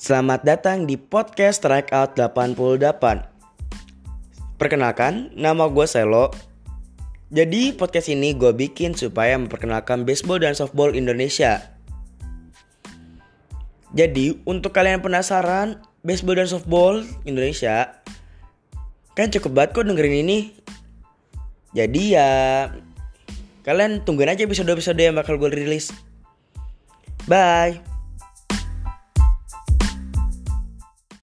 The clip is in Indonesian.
Selamat datang di podcast Strikeout 88 Perkenalkan, nama gue Selo. Jadi podcast ini gue bikin supaya memperkenalkan baseball dan softball Indonesia. Jadi untuk kalian yang penasaran baseball dan softball Indonesia Kan cukup banget kok dengerin ini. Jadi ya Kalian tungguin aja episode-episode yang bakal gue rilis. Bye.